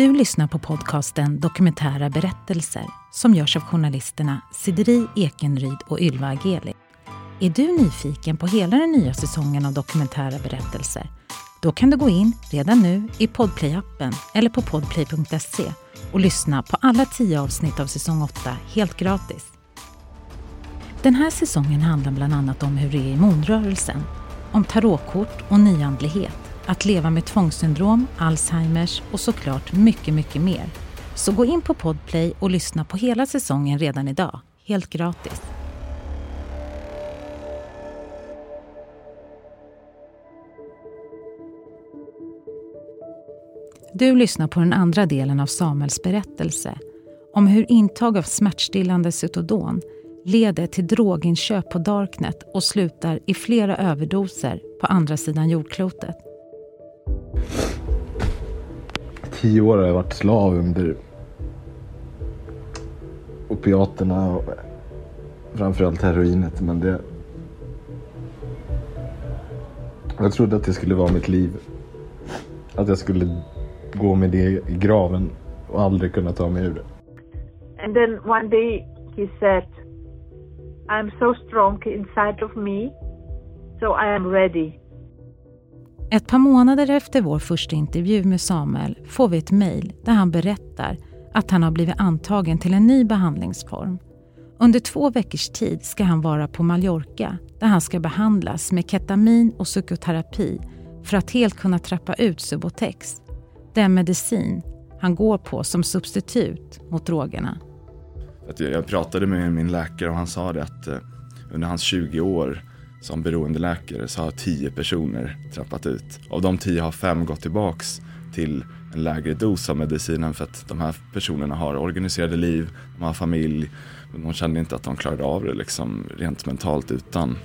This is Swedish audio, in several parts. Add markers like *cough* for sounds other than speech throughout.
Du lyssnar på podcasten Dokumentära berättelser som görs av journalisterna Sideri Ekenryd och Ylva Ageli. Är du nyfiken på hela den nya säsongen av Dokumentära berättelser? Då kan du gå in redan nu i Podplay-appen eller på podplay.se och lyssna på alla tio avsnitt av säsong 8 helt gratis. Den här säsongen handlar bland annat om hur det är i månrörelsen, om tarotkort och nyandlighet, att leva med tvångssyndrom, Alzheimers och såklart mycket, mycket mer. Så gå in på Podplay och lyssna på hela säsongen redan idag, helt gratis. Du lyssnar på den andra delen av Samuels berättelse om hur intag av smärtstillande Cytodon leder till droginköp på Darknet och slutar i flera överdoser på andra sidan jordklotet. Tio år har jag varit slav under opiaterna och framförallt heroinet. Men det... Jag trodde att det skulle vara mitt liv. Att jag skulle gå med det i graven och aldrig kunna ta mig ur det. And then one day he said, I'm so strong inside of me, so I am ready. Ett par månader efter vår första intervju med Samuel får vi ett mejl där han berättar att han har blivit antagen till en ny behandlingsform. Under två veckors tid ska han vara på Mallorca där han ska behandlas med ketamin och psykoterapi för att helt kunna trappa ut Subotex, den medicin han går på som substitut mot drogerna. Jag pratade med min läkare och han sa det att eh, under hans 20 år som beroendeläkare så har tio personer trappat ut. Av de tio har fem gått tillbaks till en lägre dos av medicinen för att de här personerna har organiserade liv, de har familj, men de kände inte att de klarade av det liksom rent mentalt utan,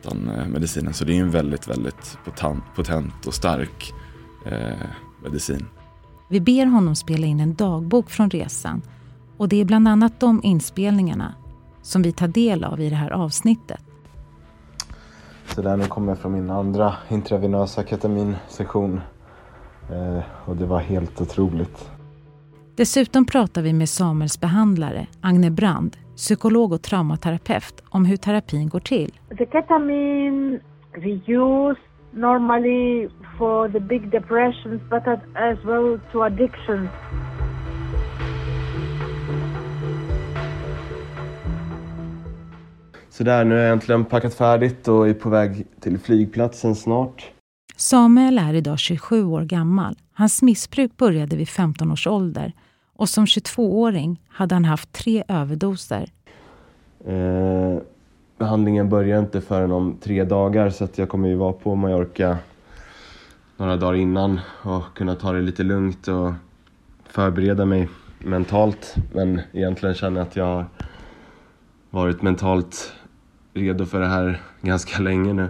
utan eh, medicinen. Så det är en väldigt, väldigt potent, potent och stark eh, medicin. Vi ber honom spela in en dagbok från resan och det är bland annat de inspelningarna som vi tar del av i det här avsnittet. Så där nu kommer jag från min andra intravenösa ketaminsession. Eh, och det var helt otroligt. Dessutom pratar vi med Samuels behandlare, Agne Brand, psykolog och traumaterapeut, om hur terapin går till. The ketamine we use normally for the big depressions but as, as well to addictions. Så där, nu har jag äntligen packat färdigt och är på väg till flygplatsen snart. Samuel är idag 27 år gammal. Hans missbruk började vid 15 års ålder och som 22-åring hade han haft tre överdoser. Eh, behandlingen börjar inte förrän om tre dagar så jag kommer ju vara på Mallorca några dagar innan och kunna ta det lite lugnt och förbereda mig mentalt. Men egentligen känner jag att jag har varit mentalt redo för det här ganska länge nu.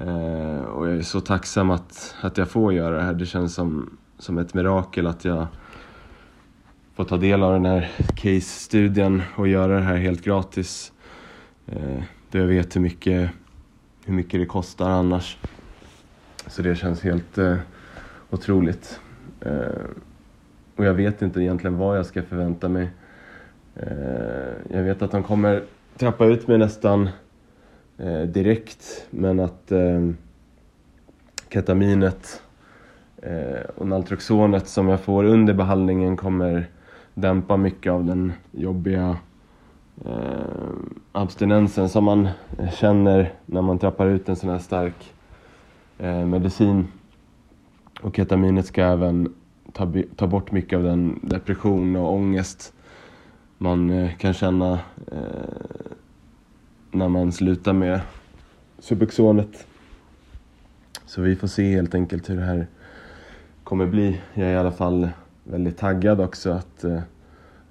Eh, och jag är så tacksam att, att jag får göra det här. Det känns som, som ett mirakel att jag får ta del av den här case-studien och göra det här helt gratis. Eh, då jag vet hur mycket, hur mycket det kostar annars. Så det känns helt eh, otroligt. Eh, och jag vet inte egentligen vad jag ska förvänta mig. Eh, jag vet att de kommer trappa ut mig nästan eh, direkt men att eh, ketaminet eh, och naltrexonet som jag får under behandlingen kommer dämpa mycket av den jobbiga eh, abstinensen som man känner när man trappar ut en sån här stark eh, medicin. Och ketaminet ska även ta, ta bort mycket av den depression och ångest man eh, kan känna eh, när man slutar med Subuxonet. Så vi får se helt enkelt hur det här kommer bli. Jag är i alla fall väldigt taggad också att, eh,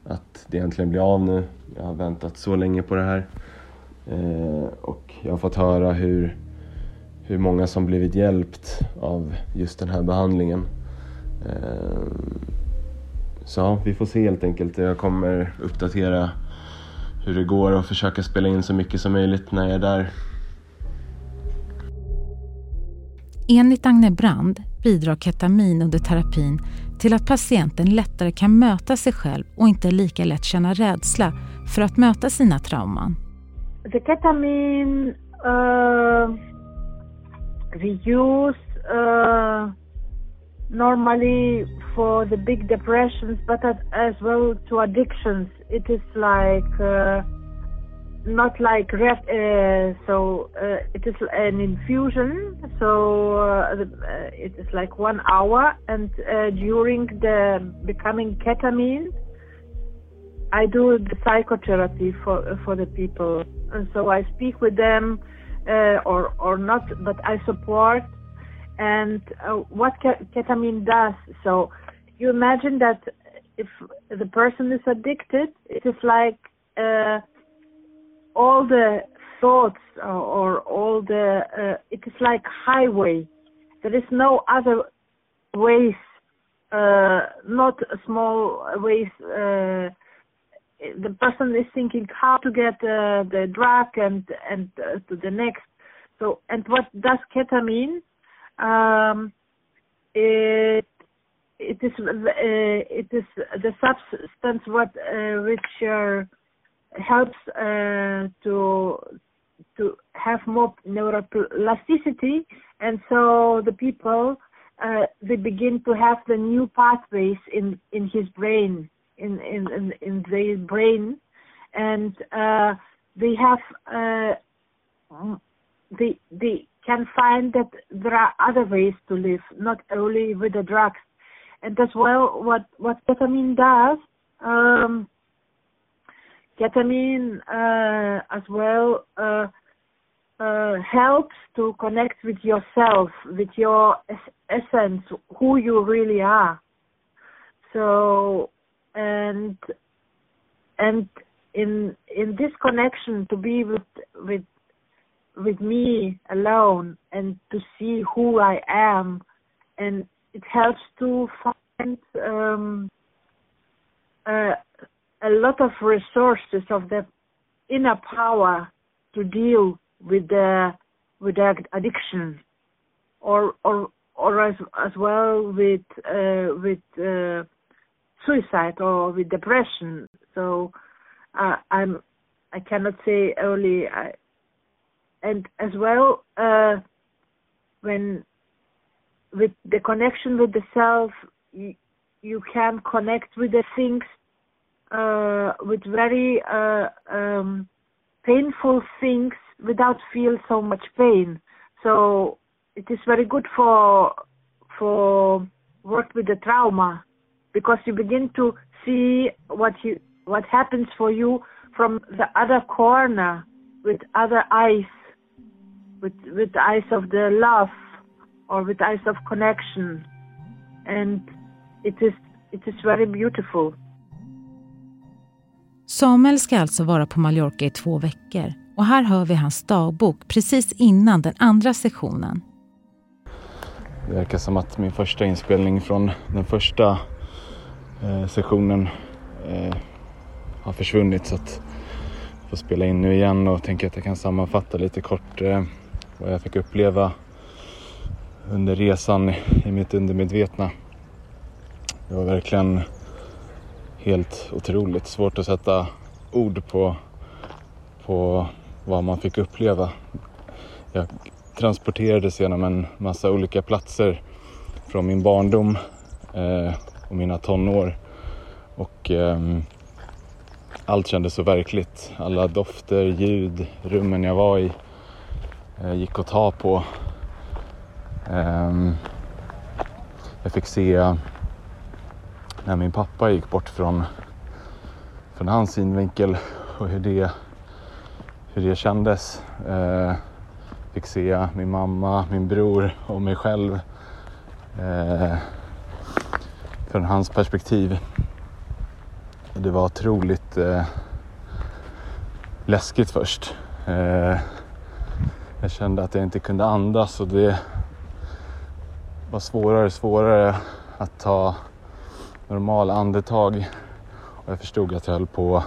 att det äntligen blir av nu. Jag har väntat så länge på det här. Eh, och jag har fått höra hur, hur många som blivit hjälpt av just den här behandlingen. Eh, så ja, vi får se helt enkelt. Jag kommer uppdatera hur det går och försöka spela in så mycket som möjligt när jag är där. Enligt Agne Brand bidrar ketamin under terapin till att patienten lättare kan möta sig själv och inte lika lätt känna rädsla för att möta sina trauman. The ketamine uh, we use uh, normally for the big depressions, but as well to addictions. It is like uh, not like ref, uh, so uh, it is an infusion. So uh, uh it is like one hour and uh, during the becoming ketamine i do the psychotherapy for for the people. And so i speak with them uh, or or not but i support. And what ketamine does so you imagine that if the person is addicted it is like all the thoughts or, or all the uh, it is like highway. There is no other ways uh, not small ways uh, the person is thinking how to get uh, the drug and and uh, to the next. So and what does ketamine um, it it is uh, it is the substance what which helps uh, to to have more neuroplasticity, and so the people uh, they begin to have the new pathways in in his brain, in in in, in their brain, and uh, they have uh, they they can find that there are other ways to live, not only with the drugs, and as well what what ketamine does. Um, ketamine uh, as well uh, uh, helps to connect with yourself, with your es- essence, who you really are. So, and and in in this connection, to be with with with me alone and to see who I am, and it helps to find um, uh, a lot of resources of the inner power to deal with the with the addiction or or or as as well with uh, with uh, suicide or with depression. So uh, i'm i cannot say only I, and as well uh, when with the connection with the self you, you can connect with the things uh, with very uh, um, painful things without feel so much pain. So it is very good for for work with the trauma because you begin to see what you what happens for you from the other corner with other eyes with with eyes of the love or with eyes of connection. And it is it is very beautiful. Samuel ska alltså vara på Mallorca i två veckor. Och här hör vi hans dagbok precis innan den andra sessionen. Det verkar som att min första inspelning från den första eh, sessionen eh, har försvunnit. Så att jag får spela in nu igen och tänker att jag kan sammanfatta lite kort eh, vad jag fick uppleva under resan i mitt undermedvetna. Det var verkligen helt otroligt. Svårt att sätta ord på, på vad man fick uppleva. Jag transporterades genom en massa olika platser från min barndom eh, och mina tonår. Och eh, allt kändes så verkligt. Alla dofter, ljud, rummen jag var i eh, gick att ta på. Ehm, jag fick se när min pappa gick bort från, från hans synvinkel och hur det, hur det kändes. Eh, fick se min mamma, min bror och mig själv eh, från hans perspektiv. Det var otroligt eh, läskigt först. Eh, jag kände att jag inte kunde andas och det var svårare och svårare att ta normala andetag. Och jag förstod att jag höll på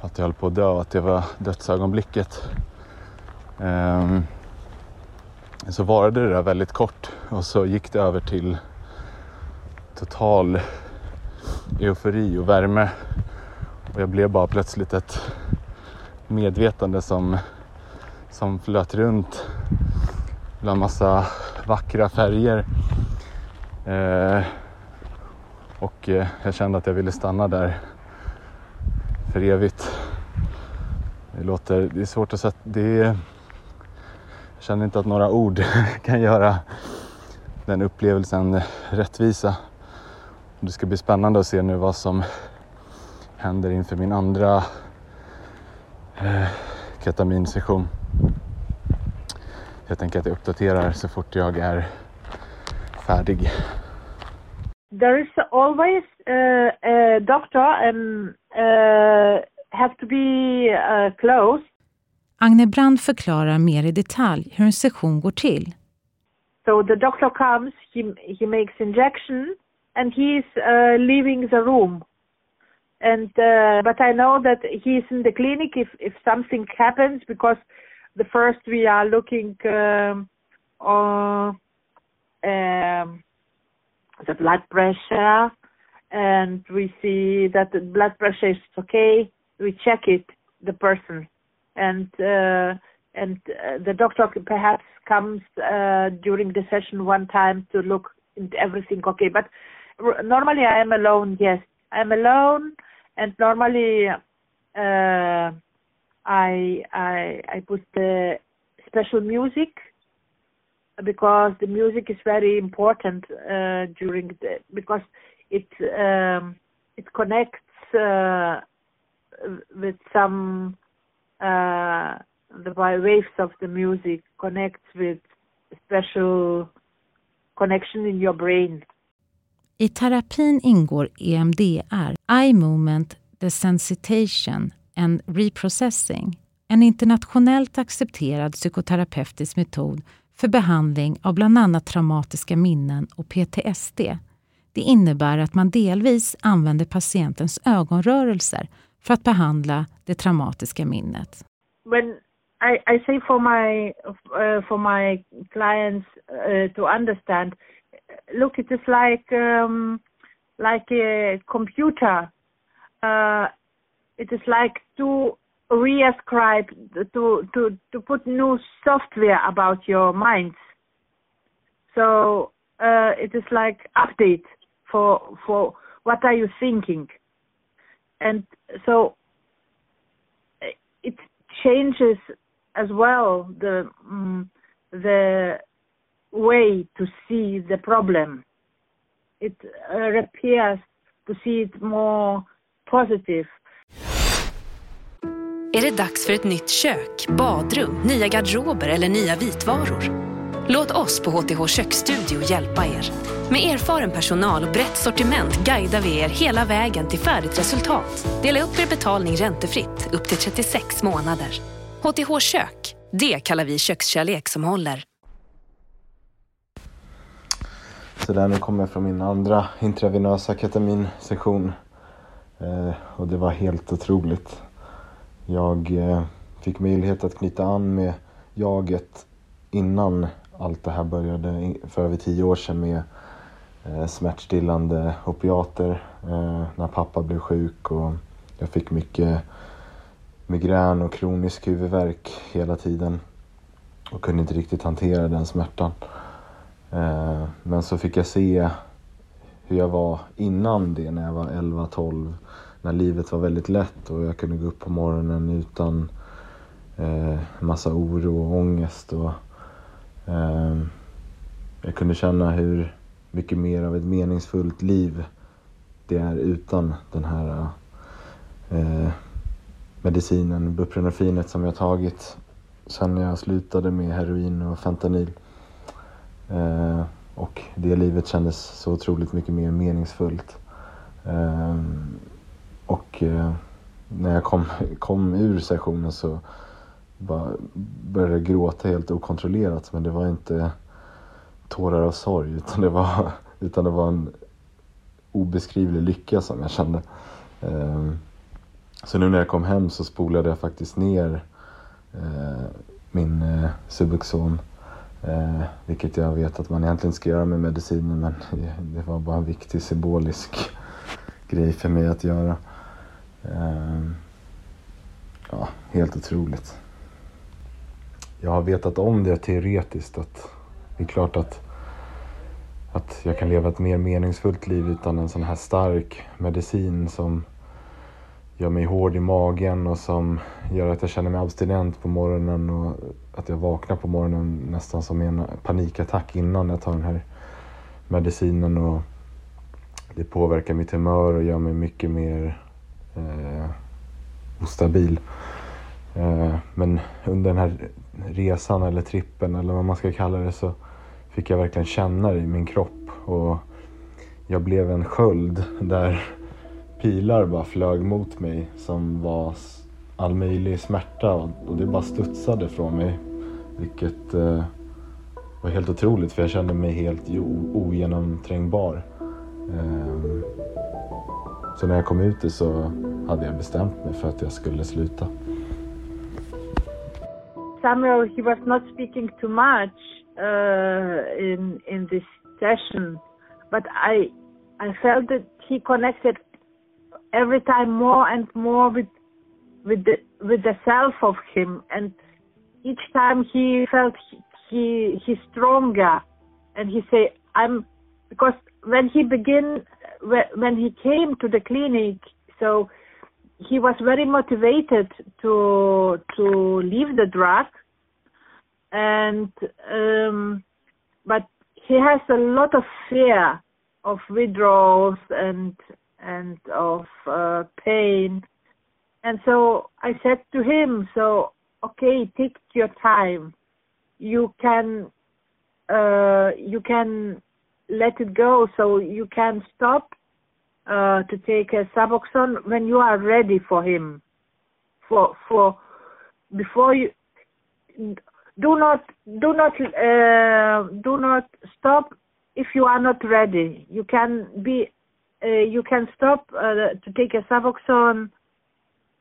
att jag höll på att dö, att det var dödsögonblicket. Um, så varade det där väldigt kort och så gick det över till total eufori och värme. Och jag blev bara plötsligt ett medvetande som, som flöt runt bland massa vackra färger. Eh, och eh, jag kände att jag ville stanna där för evigt. Det låter, det är svårt att säga. det är, jag känner inte att några ord *laughs* kan göra den upplevelsen rättvisa. Det ska bli spännande att se nu vad som händer inför min andra eh, ketaminsession. Jag tänker att jag uppdaterar så fort jag är färdig. There is always uh, a doctor and uh, have to be uh, close. Agne Brand förklarar mer i detalj hur en session går till. So the doctor comes, he he makes injection, and he's uh, leaving the room. And uh, but I know that he's in the clinic if if something happens because the first we are looking um, on um, the blood pressure, and we see that the blood pressure is okay. We check it, the person, and uh, and uh, the doctor perhaps comes uh, during the session one time to look into everything okay. But r- normally I am alone. Yes, I'm alone, and normally uh, I I I put the special music because the music is very important uh, during the because it um, it connects uh, with some uh, the waves of the music connects with special connection in your brain. I terapin ingår EMDR, Eye Movement Desensitization En Reprocessing, en internationellt accepterad psykoterapeutisk metod för behandling av bland annat traumatiska minnen och PTSD. Det innebär att man delvis använder patientens ögonrörelser för att behandla det traumatiska minnet. When I, I say for my uh, for my clients uh, to understand, look, it is like um, like a computer. Uh, it is like to reascribe to to to put new software about your minds. So uh, it is like update for for what are you thinking, and so it changes as well the um, the way to see the problem. It uh, appears to see it more positive. Är det dags för ett nytt kök, badrum, nya garderober eller nya vitvaror? Låt oss på HTH Köksstudio hjälpa er. Med erfaren personal och brett sortiment guidar vi er hela vägen till färdigt resultat. Dela upp er betalning räntefritt upp till 36 månader. HTH Kök, det kallar vi kökskärlek som håller. Så där, nu kommer jag från min andra intravenösa ketaminsession. Eh, och det var helt otroligt. Jag eh, fick möjlighet att knyta an med jaget innan allt det här började för över tio år sedan med eh, smärtstillande opiater eh, när pappa blev sjuk och jag fick mycket migrän och kronisk huvudvärk hela tiden och kunde inte riktigt hantera den smärtan. Men så fick jag se hur jag var innan det när jag var 11-12 när livet var väldigt lätt och jag kunde gå upp på morgonen utan eh, massa oro och ångest. Och, eh, jag kunde känna hur mycket mer av ett meningsfullt liv det är utan den här eh, medicinen, buprenorfinet som jag tagit sen jag slutade med heroin och fentanyl. Eh, och det livet kändes så otroligt mycket mer meningsfullt. Eh, och eh, när jag kom, *laughs* kom ur sessionen så bara började jag gråta helt okontrollerat. Men det var inte tårar av sorg utan det var, *laughs* utan det var en obeskrivlig lycka som jag kände. Eh, så nu när jag kom hem så spolade jag faktiskt ner eh, min eh, Subuxon Eh, vilket jag vet att man egentligen ska göra med mediciner men *laughs* det var bara en viktig symbolisk grej för mig att göra. Eh, ja, helt otroligt. Jag har vetat om det teoretiskt att det är klart att, att jag kan leva ett mer meningsfullt liv utan en sån här stark medicin som gör mig hård i magen och som gör att jag känner mig abstinent på morgonen och att jag vaknar på morgonen nästan som en panikattack innan jag tar den här medicinen och det påverkar mitt humör och gör mig mycket mer eh, ostabil. Eh, men under den här resan eller trippen eller vad man ska kalla det så fick jag verkligen känna det i min kropp och jag blev en sköld där pilar bara flög mot mig som var all möjlig smärta och det bara studsade från mig. Vilket eh, var helt otroligt för jag kände mig helt ogenomträngbar. Eh, så när jag kom ut det så hade jag bestämt mig för att jag skulle sluta. Samuel, he was not speaking too much uh, in in this session, but I I felt that he connected every time more and more with with the with the self of him and each time he felt he, he he's stronger and he say i'm because when he begin when he came to the clinic so he was very motivated to to leave the drug and um but he has a lot of fear of withdrawals and and of uh, pain. And so I said to him, so okay, take your time. You can uh, you can let it go, so you can stop uh, to take a Suboxone when you are ready for him. For for before you do not do not uh, do not stop if you are not ready. You can be uh, you can stop uh, to take a Suboxone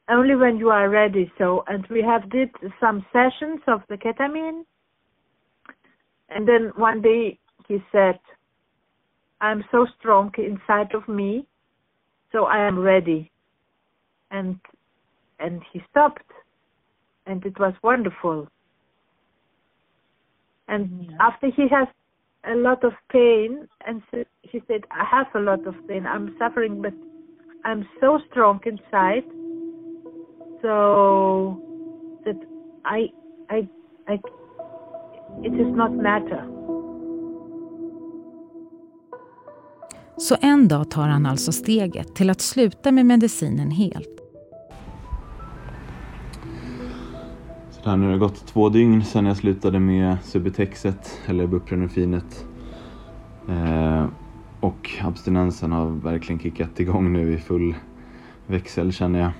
only when you are ready. So, and we have did some sessions of the ketamine, and then one day he said, "I'm so strong inside of me, so I am ready," and and he stopped, and it was wonderful. And yeah. after he has a lot of pain and so she said i have a lot of pain. I'm suffering but i'm so strong inside. So that i i i it does not matter Så en dag tar han alltså steget till att sluta med medicinen helt. Så där, nu har det gått två dygn sedan jag slutade med Subutexet, eller Buprenorfinet. Eh, och abstinensen har verkligen kickat igång nu i full växel känner jag.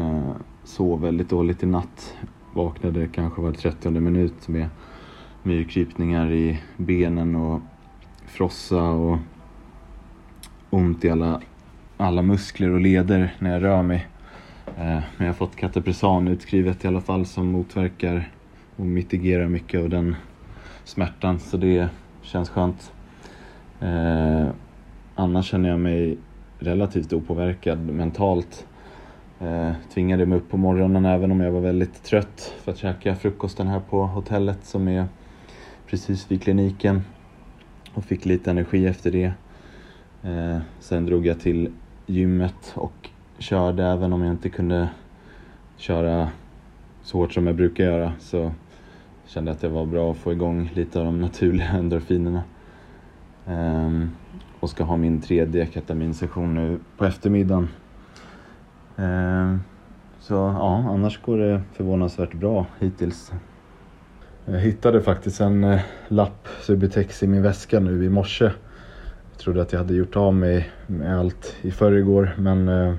Eh, sov väldigt dåligt i natt. Vaknade kanske var 30 minut med myrkrypningar i benen och frossa och ont i alla, alla muskler och leder när jag rör mig. Eh, men jag har fått katapresan utskrivet i alla fall som motverkar och mitigerar mycket av den smärtan så det känns skönt. Eh, annars känner jag mig relativt opåverkad mentalt. Eh, tvingade mig upp på morgonen även om jag var väldigt trött för att käka frukosten här på hotellet som är precis vid kliniken och fick lite energi efter det. Eh, sen drog jag till gymmet och körde även om jag inte kunde köra så hårt som jag brukar göra så kände jag att det var bra att få igång lite av de naturliga *laughs* endorfinerna. Um, och ska ha min tredje ketaminsession nu på eftermiddagen. Um, så ja, annars går det förvånansvärt bra hittills. Jag hittade faktiskt en eh, lapp Subutex i min väska nu i morse. Jag trodde att jag hade gjort av mig med allt i förrgår men eh,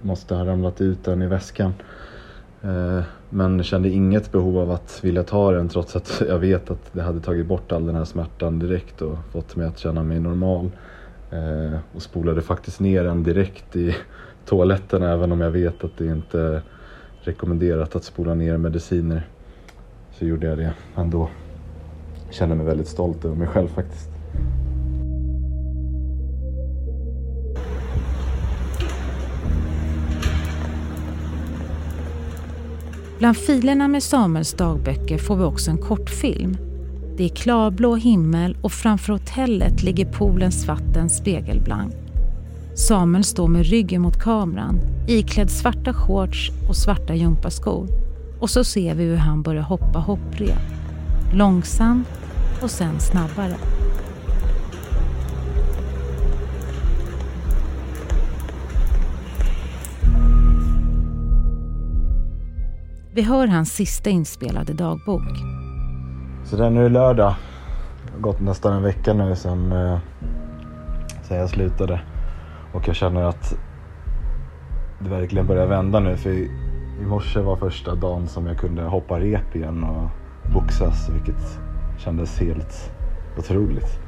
måste ha ramlat ut den i väskan. Eh, men kände inget behov av att vilja ta den trots att jag vet att det hade tagit bort all den här smärtan direkt och fått mig att känna mig normal. Eh, och spolade faktiskt ner den direkt i toaletten även om jag vet att det inte är rekommenderat att spola ner mediciner. Så gjorde jag det ändå. känner mig väldigt stolt över mig själv faktiskt. Bland filerna med Samuels dagböcker får vi också en kortfilm. Det är klarblå himmel och framför hotellet ligger poolens vatten spegelblank. Samuel står med ryggen mot kameran, iklädd svarta shorts och svarta gympaskor. Och så ser vi hur han börjar hoppa hopprep. Långsamt och sen snabbare. Vi hör hans sista inspelade dagbok. Så det är nu lördag. Det har gått nästan en vecka nu sedan, eh, sedan jag slutade. Och jag känner att det verkligen börjar vända nu. För i, i morse var första dagen som jag kunde hoppa rep igen och boxas. Vilket kändes helt otroligt.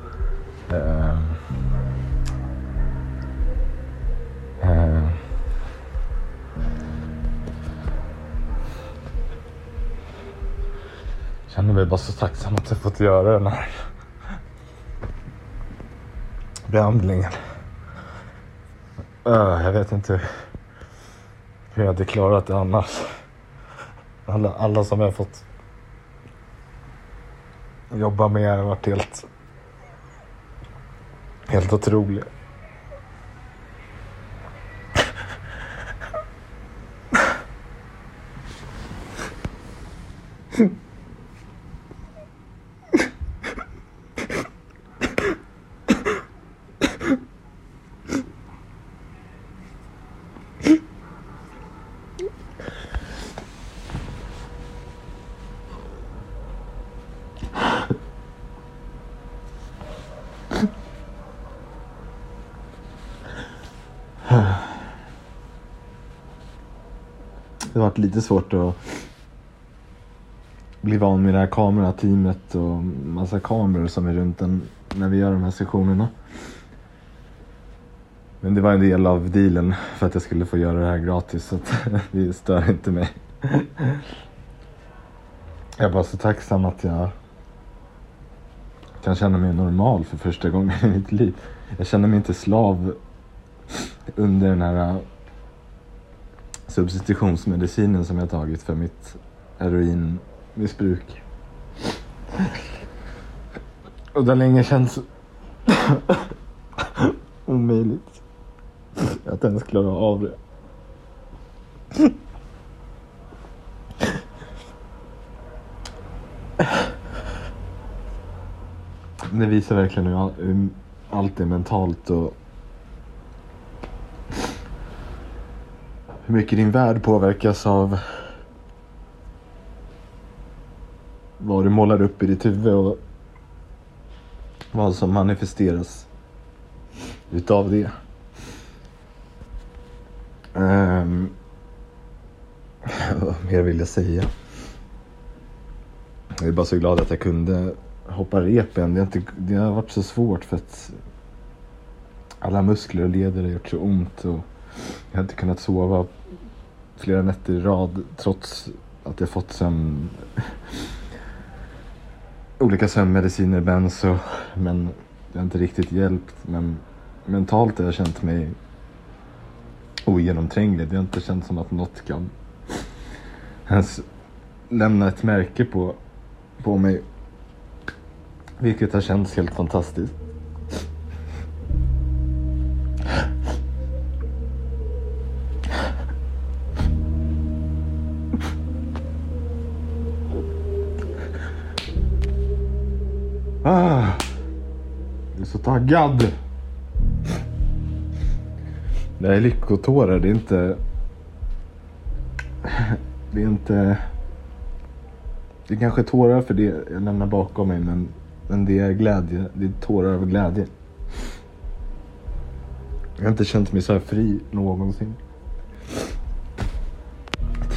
Eh, känner mig bara så tacksam att jag fått göra den här behandlingen. Äh, jag vet inte hur jag hade klarat det annars. Alla, alla som jag fått jobba med har varit helt, helt otroliga. Hmm. *laughs* har varit lite svårt att bli van med det här kamerateamet och massa kameror som är runt en när vi gör de här sessionerna. Men det var en del av dealen för att jag skulle få göra det här gratis så att *laughs* det stör inte mig. Jag är bara så tacksam att jag kan känna mig normal för första gången i mitt liv. Jag känner mig inte slav under den här substitutionsmedicinen som jag tagit för mitt heroinmissbruk. Och det har länge känts *coughs* omöjligt att ens klara av det. Det visar verkligen hur allt är mentalt och hur mycket din värld påverkas av vad du målar upp i ditt huvud och vad som manifesteras utav det. Um, *laughs* vad mer vill jag säga? Jag är bara så glad att jag kunde hoppa rep igen. Det har, inte, det har varit så svårt för att alla muskler och leder har gjort så ont och jag har inte kunnat sova flera nätter i rad trots att jag fått sömn olika sömnmediciner, benzo, men det har inte riktigt hjälpt. Men mentalt har jag känt mig ogenomtränglig. Det har inte känts som att något kan ens lämna ett märke på, på mig. Vilket har känts helt fantastiskt. Taggad. Det här är lyckotårar, det är inte... Det är inte... Det är kanske tårar för det jag lämnar bakom mig men, men det är glädje. Det är tårar av glädje. Jag har inte känt mig så här fri någonsin.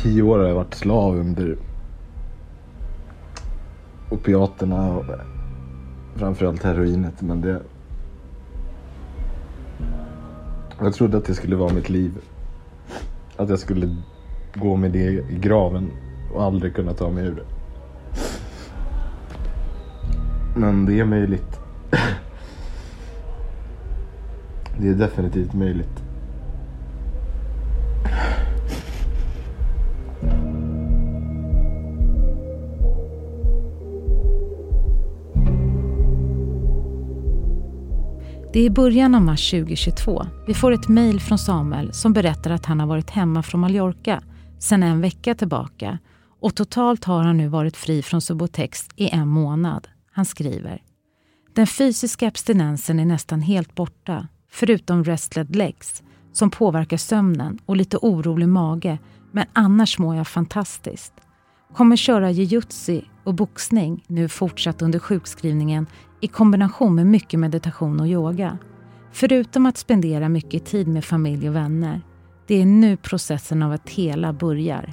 Tio år har jag varit slav under opiaterna och framförallt heroinet. Men det... Jag trodde att det skulle vara mitt liv. Att jag skulle gå med det i graven och aldrig kunna ta mig ur det. Men det är möjligt. *clears throat* Det är definitivt möjligt. Det är i början av mars 2022. Vi får ett mejl från Samuel som berättar att han har varit hemma från Mallorca sedan en vecka tillbaka och totalt har han nu varit fri från Subotex i en månad. Han skriver. Den fysiska abstinensen är nästan helt borta, förutom restled legs som påverkar sömnen och lite orolig mage, men annars mår jag fantastiskt. Kommer köra jujutsu och boxning nu fortsatt under sjukskrivningen i kombination med mycket meditation och yoga. Förutom att spendera mycket tid med familj och vänner. Det är nu processen av att hela börjar.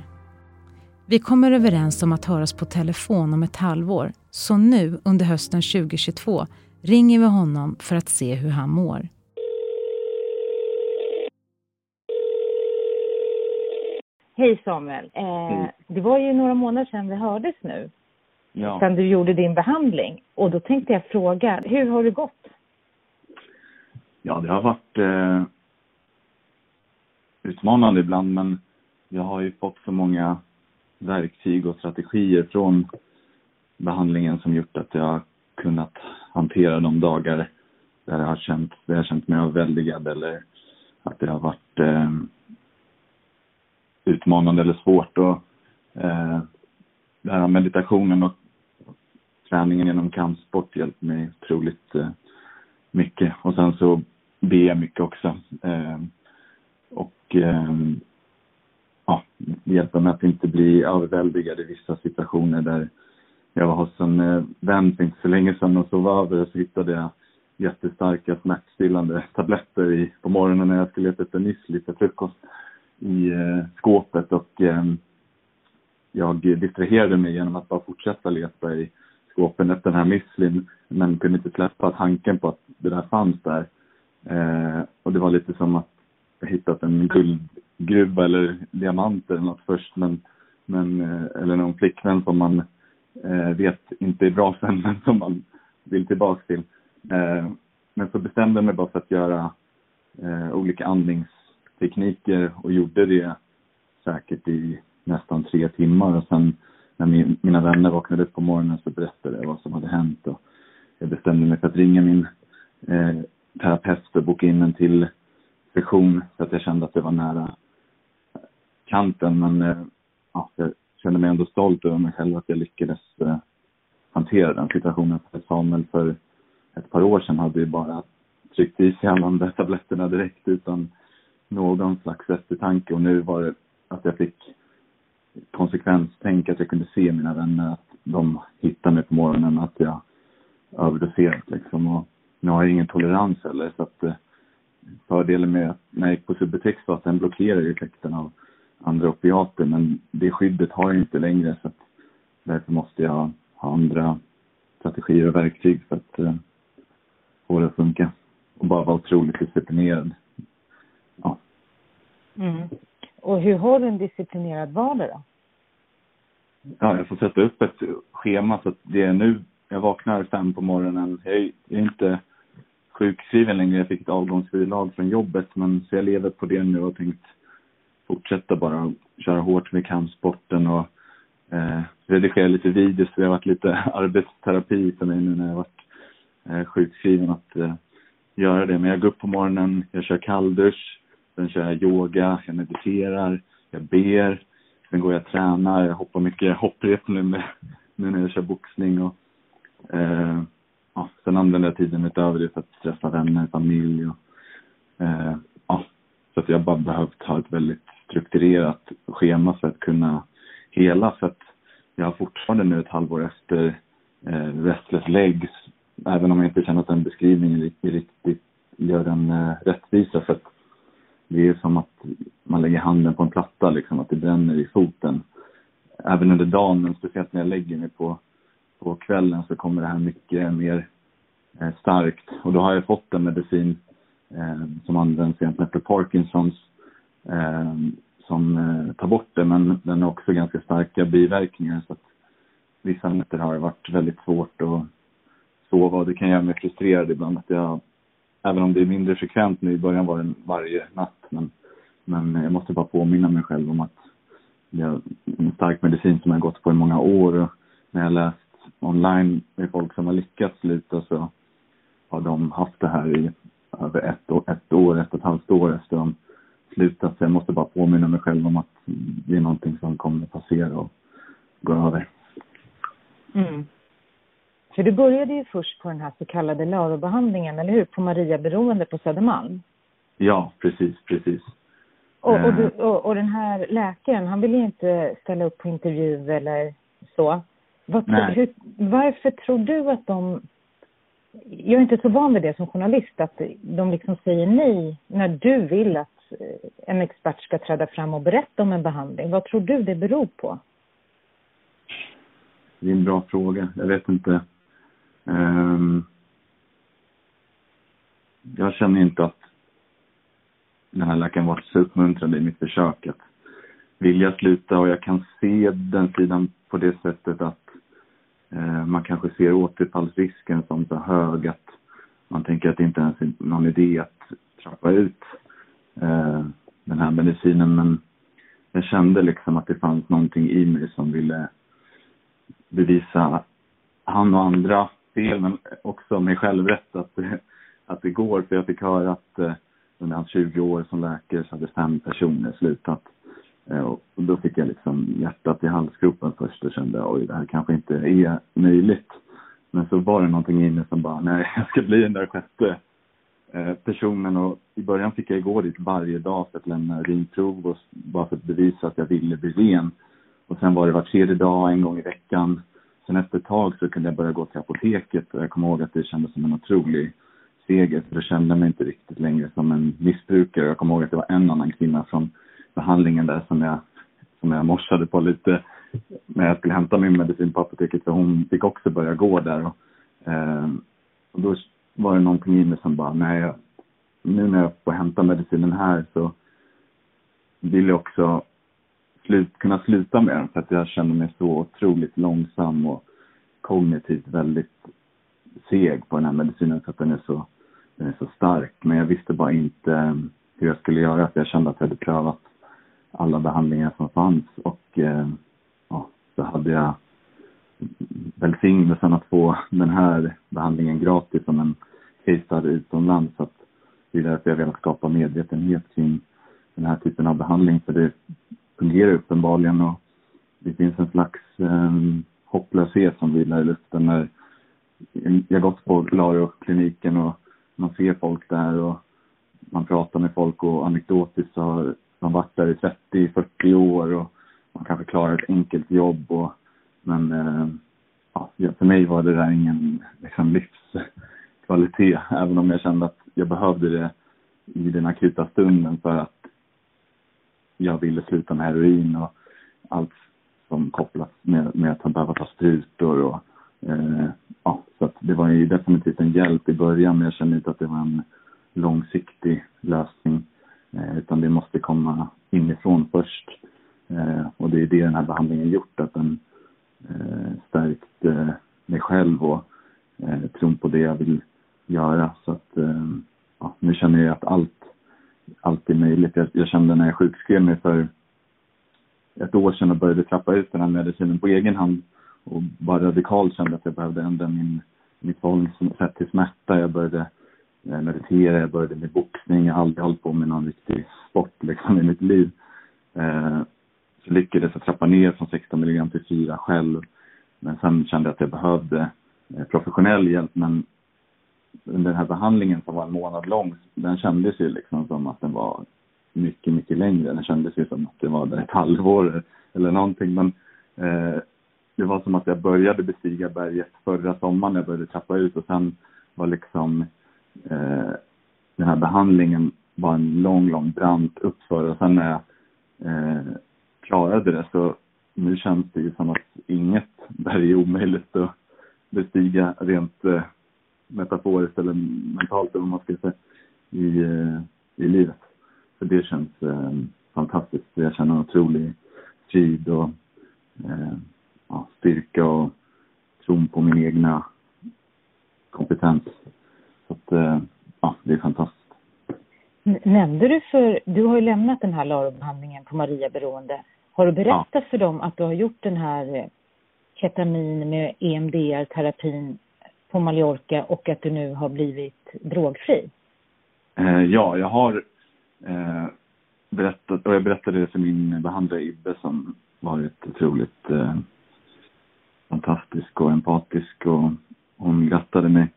Vi kommer överens om att höras på telefon om ett halvår, så nu under hösten 2022 ringer vi honom för att se hur han mår. Hej Samuel. Eh, det var ju några månader sedan vi hördes nu. Ja. Sedan du gjorde din behandling. Och då tänkte jag fråga, hur har det gått? Ja, det har varit eh, utmanande ibland men jag har ju fått så många verktyg och strategier från behandlingen som gjort att jag har kunnat hantera de dagar där jag har känt, där jag känt mig överväldigad eller att det har varit eh, utmanande eller svårt. Och, eh, det här meditationen och träningen genom kampsport hjälpt mig otroligt eh, mycket. Och sen så ber jag mycket också. Eh, och eh, ja, det hjälper mig att inte bli överväldigad i vissa situationer där jag var hos en eh, vän för inte så länge sedan och sov över och så hittade jag jättestarka smärtstillande tabletter i, på morgonen när jag skulle äta efter nyss, lite frukost i eh, skåpet och eh, jag distraherade mig genom att bara fortsätta leta i skåpen efter den här müslin men kunde inte släppa tanken på att det där fanns där. Eh, och det var lite som att jag hittat en guldgruva eller diamanter eller något först men, men eh, eller någon flickvän som man eh, vet inte är bra sen *laughs* men som man vill tillbaks till. Eh, men så bestämde jag mig bara för att göra eh, olika andningstekniker och gjorde det säkert i nästan tre timmar och sen när min, mina vänner vaknade upp på morgonen så berättade jag vad som hade hänt och jag bestämde mig för att ringa min eh, terapeut och boka in en till session så att jag kände att det var nära kanten men eh, ja, jag kände mig ändå stolt över mig själv att jag lyckades eh, hantera den situationen. För Samuel för ett par år sedan hade ju bara tryckt i sig alla de där tabletterna direkt utan någon slags eftertanke och nu var det att jag fick konsekvenstänk, att jag kunde se mina vänner, att de hittade mig på morgonen, att jag överdoserat liksom. Och nu har jag ingen tolerans heller så att eh, fördelen med att när jag gick på Subutex var att den blockerar ju effekten av andra opiater men det skyddet har jag inte längre så att därför måste jag ha andra strategier och verktyg för att eh, få det att funka. Och bara vara otroligt disciplinerad. Ja. Mm. Och hur har du en disciplinerad vardag då? Ja, jag får sätta upp ett schema så att det är nu, jag vaknar fem på morgonen. Jag är, jag är inte sjukskriven längre, jag fick ett avgångsbidrag från jobbet men så jag lever på det nu och tänkt fortsätta bara köra hårt med kampsporten och eh, redigera lite videos. Det har varit lite *laughs* arbetsterapi för mig nu när jag varit eh, sjukskriven att eh, göra det. Men jag går upp på morgonen, jag kör kalldusch, sen kör jag yoga, jag mediterar, jag ber, sen går jag och tränar, jag hoppar mycket hopprep nu, med, nu när jag kör boxning och eh, ja, sen använder jag tiden utöver det för att träffa vänner, familj och eh, ja, så att jag bara behövt ha ett väldigt strukturerat schema för att kunna hela för att jag har fortfarande nu ett halvår efter eh, restless legs även om jag inte känner att den beskrivningen riktigt gör en eh, rättvisa. För att det är som att man lägger handen på en platta liksom, att det bränner i foten. Även under dagen, men speciellt när jag lägger mig på, på kvällen så kommer det här mycket mer eh, starkt. Och då har jag fått en medicin eh, som används egentligen för Parkinsons eh, som eh, tar bort det, men den har också ganska starka biverkningar så att vissa nätter har det varit väldigt svårt att sova och det kan göra mig frustrerad ibland att jag, även om det är mindre frekvent nu, i början var det varje natt, men, men jag måste bara påminna mig själv om att det är en stark medicin som jag har gått på i många år och när jag läst online med folk som har lyckats sluta så har de haft det här i över ett år, ett år, ett och ett halvt år efter de slutat. Så jag måste bara påminna mig själv om att det är någonting som kommer att passera och gå över. Mm. För du började ju först på den här så kallade Larobehandlingen, eller hur? På Maria Beroende på Södermalm. Ja, precis, precis. Och, och, du, och, och, den här läkaren, han ville ju inte ställa upp på intervju eller så. Vad, hur, varför tror du att de... Jag är inte så van vid det som journalist, att de liksom säger nej när du vill att eh, en expert ska träda fram och berätta om en behandling. Vad tror du det beror på? Det är en bra fråga. Jag vet inte. Um, jag känner inte att den här läkaren var så uppmuntrande i mitt försök att vilja sluta och jag kan se den sidan på det sättet att eh, man kanske ser återfallsrisken som så hög att man tänker att det inte ens är någon idé att trappa ut eh, den här medicinen. Men jag kände liksom att det fanns någonting i mig som ville bevisa han och andra fel men också mig själv rätt att, att det går för jag fick höra att eh, under hans 20 år som läkare så hade fem personer slutat. Eh, och då fick jag liksom hjärtat i halsgropen först och kände oj, det här kanske inte är möjligt. Men så var det någonting inne som bara, nej, jag ska bli den där sjätte eh, personen. Och i början fick jag gå dit varje dag för att lämna urinprov och bara för att bevisa att jag ville bli ren. Och sen var det var tredje dag, en gång i veckan. Sen efter ett tag så kunde jag börja gå till apoteket och jag kommer ihåg att det kändes som en otrolig seger. För jag kände mig inte riktigt längre som en missbrukare. Jag kommer ihåg att det var en annan kvinna från behandlingen där som jag, som jag morsade på lite när jag skulle hämta min medicin på apoteket. För hon fick också börja gå där. Och, eh, och då var det någonting i mig som bara, nej, nu när jag får hämta medicinen här så vill jag också slut, kunna sluta med den. För att jag känner mig så otroligt långsam och kognitivt väldigt seg på den här medicinen för att den är så, den är så stark. Men jag visste bara inte eh, hur jag skulle göra för jag kände att jag hade prövat alla behandlingar som fanns och eh, ja, så hade jag välsignelsen att få den här behandlingen gratis som en case utomlands. Så att det är därför jag velat skapa medvetenhet kring den här typen av behandling för det fungerar uppenbarligen och det finns en slags eh, hopplöshet som vilar i luften när jag har gått på Laro-kliniken och man ser folk där och man pratar med folk och anekdotiskt så har man varit där i 30-40 år och man kanske klarar ett enkelt jobb och men eh, ja, för mig var det där ingen liksom, livskvalitet *laughs* även om jag kände att jag behövde det i den akuta stunden för att jag ville sluta med heroin och allt som kopplas med, med att behöva ta sprutor och eh, ja, så att det var ju definitivt en hjälp i början men jag kände inte att det var en långsiktig lösning. Eh, utan det måste komma inifrån först. Eh, och det är det den här behandlingen gjort, att den eh, stärkt eh, mig själv och eh, tron på det jag vill göra. Så att eh, ja, nu känner jag att allt, Alltid möjligt. Jag, jag kände när jag sjukskrev mig för ett år sedan och började trappa ut den här medicinen på egen hand och bara radikalt kände att jag behövde ändra min, mitt förhållningssätt till smärta. Jag började eh, meditera, jag började med boxning. Jag har aldrig hållit på med någon riktig sport liksom i mitt liv. Eh, så lyckades jag trappa ner från 16 milligram till 4 själv. Men sen kände jag att jag behövde eh, professionell hjälp. Men den här behandlingen som var en månad lång, den kändes ju liksom som att den var mycket, mycket längre. Den kändes ju som att det var där ett halvår eller någonting. Men eh, det var som att jag började bestiga berget förra sommaren. Jag började trappa ut och sen var liksom eh, den här behandlingen var en lång, lång brant uppför och sen när jag eh, klarade det så nu känns det ju som att inget berg är omöjligt att bestiga rent eh, metaforiskt eller mentalt eller vad man ska säga i, eh, i livet. Så det känns eh, fantastiskt. Jag känner en otrolig frid och eh, ja, styrka och tron på min egna kompetens. Så att, eh, ja, det är fantastiskt. Nämnde du för, du har ju lämnat den här LARO-behandlingen på Maria Beroende. Har du berättat ja. för dem att du har gjort den här eh, ketamin med EMDR-terapin på Mallorca och att du nu har blivit drogfri? Eh, ja, jag har eh, berättat, och jag berättade det för min behandlare Ibbe som varit otroligt eh, fantastisk och empatisk och hon grattade mig.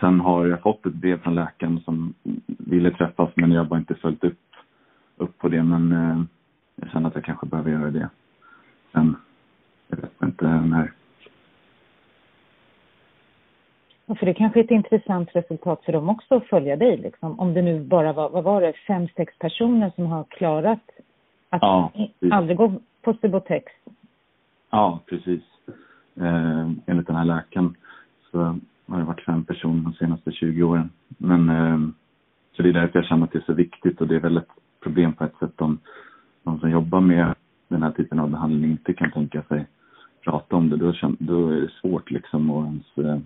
Sen har jag fått ett brev från läkaren som ville träffas men jag har bara inte följt upp, upp på det. Men eh, jag känner att jag kanske behöver göra det sen. Jag vet inte när. Ja, för det kanske är ett intressant resultat för dem också att följa dig liksom. Om det nu bara var, vad var det, fem, sex personer som har klarat att ja, aldrig gå på Subotex. Ja, precis. Eh, enligt den här läkaren så har det varit fem personer de senaste 20 åren. Men eh, så det är därför jag känner att det är så viktigt och det är väl ett problem på ett sätt om de som jobbar med den här typen av behandling inte kan tänka sig prata om det. Då, då är det svårt liksom att ens eh,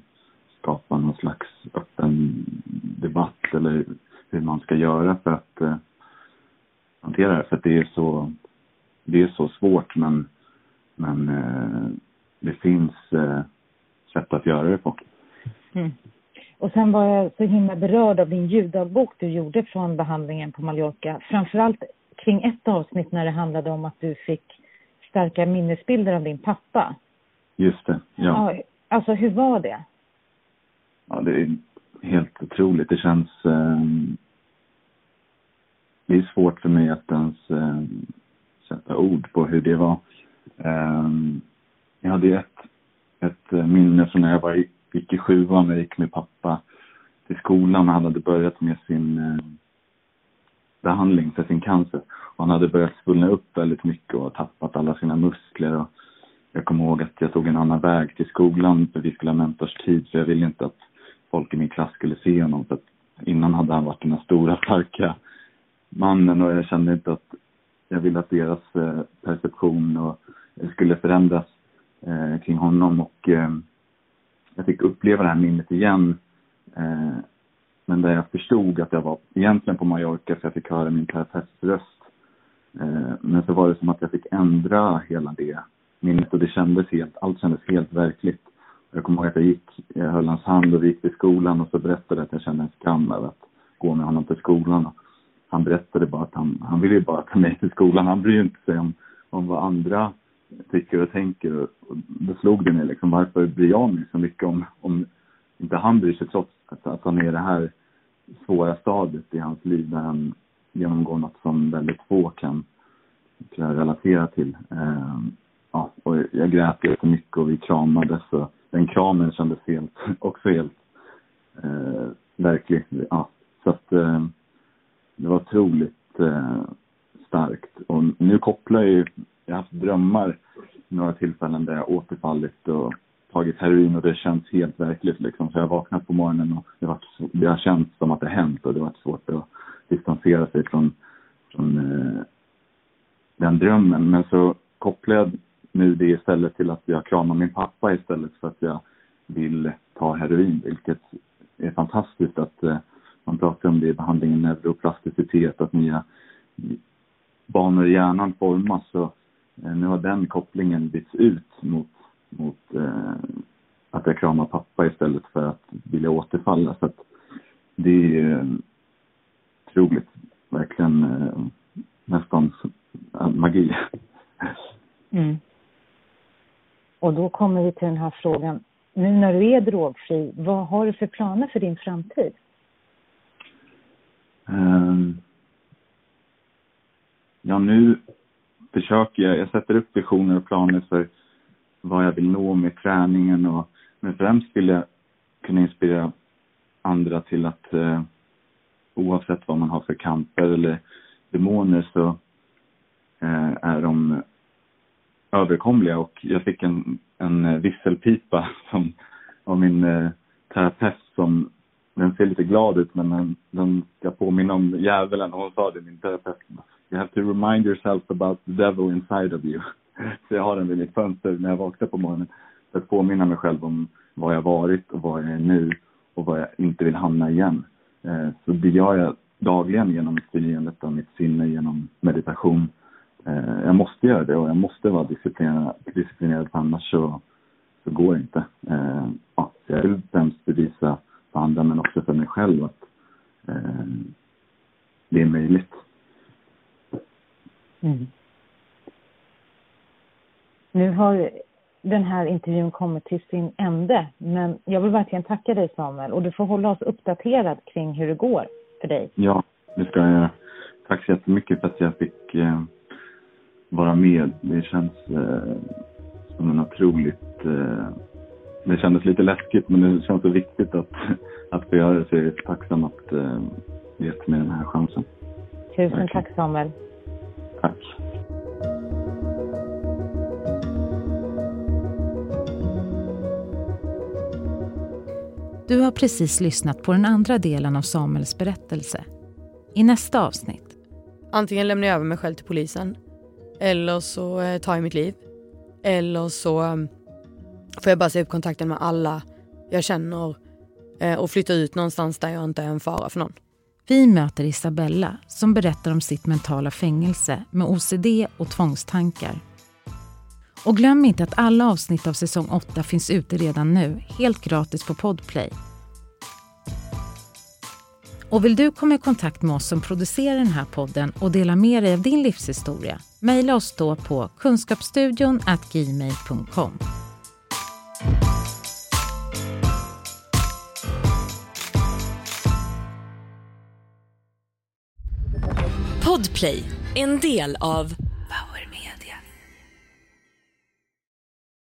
skapa någon slags öppen debatt eller hur man ska göra för att eh, hantera det. För att det är så, det är så svårt men, men eh, det finns eh, sätt att göra det på. Mm. Och sen var jag så himla berörd av din ljuddagbok du gjorde från behandlingen på Mallorca. Framförallt kring ett avsnitt när det handlade om att du fick starka minnesbilder av din pappa. Just det, ja. ja alltså hur var det? Ja, det är helt otroligt. Det känns... Eh, det är svårt för mig att ens eh, sätta ord på hur det var. Eh, jag hade ett, ett eh, minne från när jag var gick i sjuan och gick med pappa till skolan. Han hade börjat med sin eh, behandling för sin cancer. Och han hade börjat svullna upp väldigt mycket och tappat alla sina muskler. Och jag kommer ihåg att jag tog en annan väg till skolan för vi skulle ha mentorstid. Så jag ville inte att folk i min klass skulle se honom. För att innan hade han varit den här stora, starka mannen och jag kände inte att jag ville att deras eh, perception och eh, skulle förändras eh, kring honom. Och eh, jag fick uppleva det här minnet igen. Eh, men där jag förstod att jag var egentligen på Mallorca för jag fick höra min terapeuts röst. Eh, men så var det som att jag fick ändra hela det minnet och det kändes helt, allt kändes helt verkligt. Jag kommer ihåg att jag gick, jag höll hans hand och vi gick till skolan och så berättade jag att jag kände en skam över att gå med honom till skolan. Och han berättade bara att han, han ville ju bara ta mig till skolan. Han bryr inte sig om, om vad andra tycker och tänker. Och, och då slog det mig liksom, varför bryr jag mig så mycket om, om inte han bryr sig trots att, att han är i det här svåra stadiet i hans liv där han genomgår något som väldigt få kan, kan relatera till. Eh, ja, och jag grät jättemycket och vi kramades och den kramen kändes helt, *laughs* också helt eh, verklig. Ja, så att eh, det var otroligt eh, starkt. Och nu kopplar jag ju, jag har haft drömmar några tillfällen där jag återfallit och tagit heroin och det känns helt verkligt liksom. Så jag vaknat på morgonen och det har, det har känts som att det hänt och det har varit svårt att distansera sig från, från eh, den drömmen. Men så kopplar jag nu det istället till att jag kramar min pappa istället för att jag vill ta heroin, vilket är fantastiskt att eh, man pratar om det i behandlingen neuroplasticitet, att nya banor i hjärnan formas. Så eh, nu har den kopplingen bytts ut mot, mot eh, att jag kramar pappa istället för att vilja återfalla. Så att det är eh, otroligt, verkligen eh, nästan eh, magi. Mm. Och då kommer vi till den här frågan. Nu när du är drogfri, vad har du för planer för din framtid? Um, ja, nu försöker jag. Jag sätter upp visioner och planer för vad jag vill nå med träningen. Och, men främst vill jag kunna inspirera andra till att eh, oavsett vad man har för kamper eller demoner så eh, är de överkomliga och jag fick en, en eh, visselpipa *laughs* som, av min eh, terapeut som den ser lite glad ut men den, den ska påminna om djävulen och hon sa det, min terapeut. You have to remind yourself about the devil inside of you. *laughs* Så jag har den vid mitt fönster när jag vaknar på morgonen för att påminna mig själv om vad jag varit och vad jag är nu och vad jag inte vill hamna igen. Eh, så det gör jag dagligen genom förnyandet av mitt sinne, genom meditation. Eh, jag måste göra det och jag måste vara disciplinerad, disciplinerad för annars så, så går det inte. Eh, ja, jag vill främst bevisa för andra men också för mig själv att det är möjligt. Mm. Nu har den här intervjun kommit till sin ände. Men jag vill verkligen tacka dig Samuel och du får hålla oss uppdaterad kring hur det går för dig. Ja, det ska jag göra. Tack så jättemycket för att jag fick eh, vara med. Det känns eh, som en otroligt... Eh, det kändes lite läskigt men det känns så viktigt att, att få göra det så jag är tacksam att eh, gett mig den här chansen. Tusen Verkligen. tack Samuel. Tack. Du har precis lyssnat på den andra delen av Samuels berättelse. I nästa avsnitt. Antingen lämnar jag över mig själv till polisen. Eller så eh, tar jag mitt liv. Eller så eh, får jag bara se upp kontakten med alla jag känner eh, och flytta ut någonstans där jag inte är en fara för någon. Vi möter Isabella som berättar om sitt mentala fängelse med OCD och tvångstankar. Och glöm inte att alla avsnitt av säsong 8 finns ute redan nu, helt gratis på Podplay. Och vill du komma i kontakt med oss som producerar den här podden och dela med dig av din livshistoria? Mejla oss då på kunskapsstudion gmail.com. Podplay, en del av